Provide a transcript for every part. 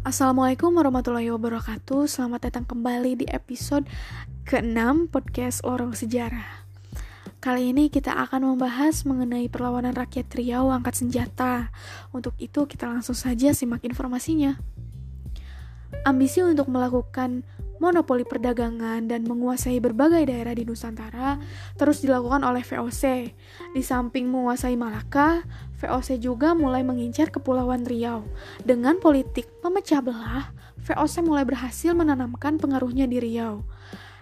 Assalamualaikum warahmatullahi wabarakatuh. Selamat datang kembali di episode ke-6 podcast Lorong Sejarah. Kali ini kita akan membahas mengenai perlawanan rakyat Riau angkat senjata. Untuk itu kita langsung saja simak informasinya. Ambisi untuk melakukan monopoli perdagangan dan menguasai berbagai daerah di Nusantara terus dilakukan oleh VOC. Di samping menguasai Malaka, VOC juga mulai mengincar Kepulauan Riau. Dengan politik memecah belah, VOC mulai berhasil menanamkan pengaruhnya di Riau.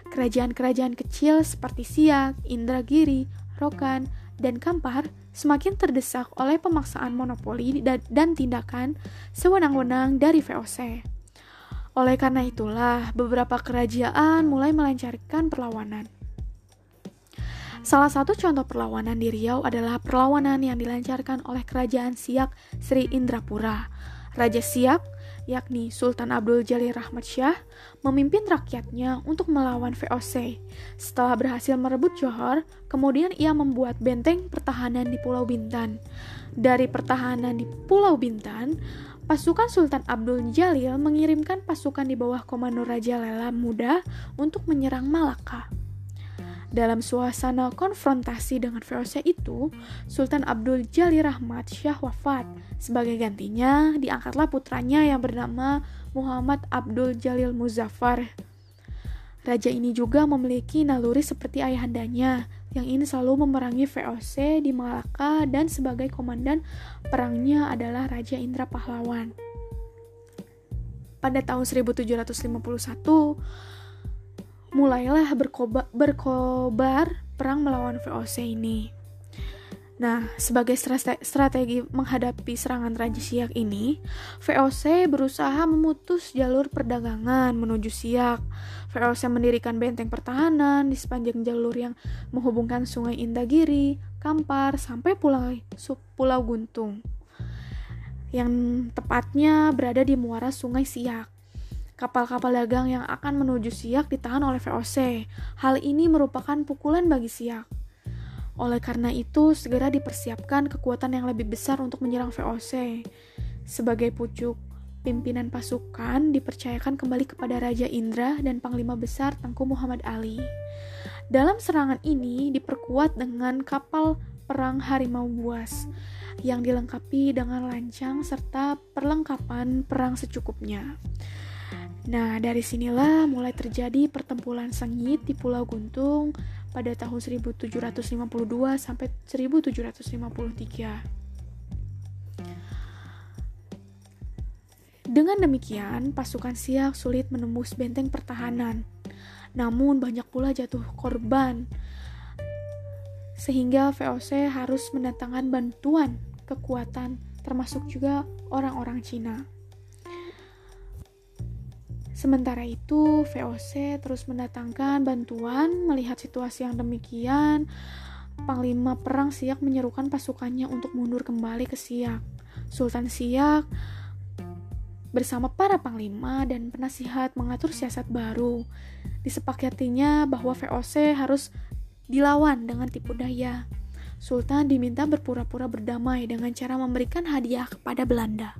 Kerajaan-kerajaan kecil seperti Siak, Indragiri, Rokan, dan Kampar semakin terdesak oleh pemaksaan monopoli dan tindakan sewenang-wenang dari VOC. Oleh karena itulah, beberapa kerajaan mulai melancarkan perlawanan. Salah satu contoh perlawanan di Riau adalah perlawanan yang dilancarkan oleh kerajaan Siak Sri Indrapura. Raja Siak, yakni Sultan Abdul Jalil Rahmat Syah, memimpin rakyatnya untuk melawan VOC. Setelah berhasil merebut Johor, kemudian ia membuat benteng pertahanan di Pulau Bintan. Dari pertahanan di Pulau Bintan, Pasukan Sultan Abdul Jalil mengirimkan pasukan di bawah komando Raja Lela Muda untuk menyerang Malaka. Dalam suasana konfrontasi dengan VOC itu, Sultan Abdul Jalil Rahmat Syah wafat. Sebagai gantinya, diangkatlah putranya yang bernama Muhammad Abdul Jalil Muzaffar. Raja ini juga memiliki naluri seperti ayahandanya, yang ini selalu memerangi VOC di Malaka dan sebagai komandan perangnya adalah Raja Indra Pahlawan. Pada tahun 1751, mulailah berkobar, berkobar perang melawan VOC ini. Nah, sebagai strategi menghadapi serangan Raja Siak ini, VOC berusaha memutus jalur perdagangan menuju Siak. VOC mendirikan benteng pertahanan di sepanjang jalur yang menghubungkan Sungai Indagiri, Kampar, sampai Pulau, Pulau Guntung. Yang tepatnya berada di muara Sungai Siak. Kapal-kapal dagang yang akan menuju Siak ditahan oleh VOC. Hal ini merupakan pukulan bagi Siak oleh karena itu, segera dipersiapkan kekuatan yang lebih besar untuk menyerang VOC. Sebagai pucuk, pimpinan pasukan dipercayakan kembali kepada Raja Indra dan Panglima Besar Tengku Muhammad Ali. Dalam serangan ini diperkuat dengan kapal perang Harimau Buas yang dilengkapi dengan lancang serta perlengkapan perang secukupnya. Nah, dari sinilah mulai terjadi pertempuran sengit di Pulau Guntung pada tahun 1752 sampai 1753. Dengan demikian, pasukan Siak sulit menembus benteng pertahanan. Namun banyak pula jatuh korban sehingga VOC harus mendatangkan bantuan kekuatan termasuk juga orang-orang Cina. Sementara itu, VOC terus mendatangkan bantuan melihat situasi yang demikian. Panglima Perang Siak menyerukan pasukannya untuk mundur kembali ke Siak. Sultan Siak bersama para panglima dan penasihat mengatur siasat baru. Disepakatinya bahwa VOC harus dilawan dengan tipu daya. Sultan diminta berpura-pura berdamai dengan cara memberikan hadiah kepada Belanda.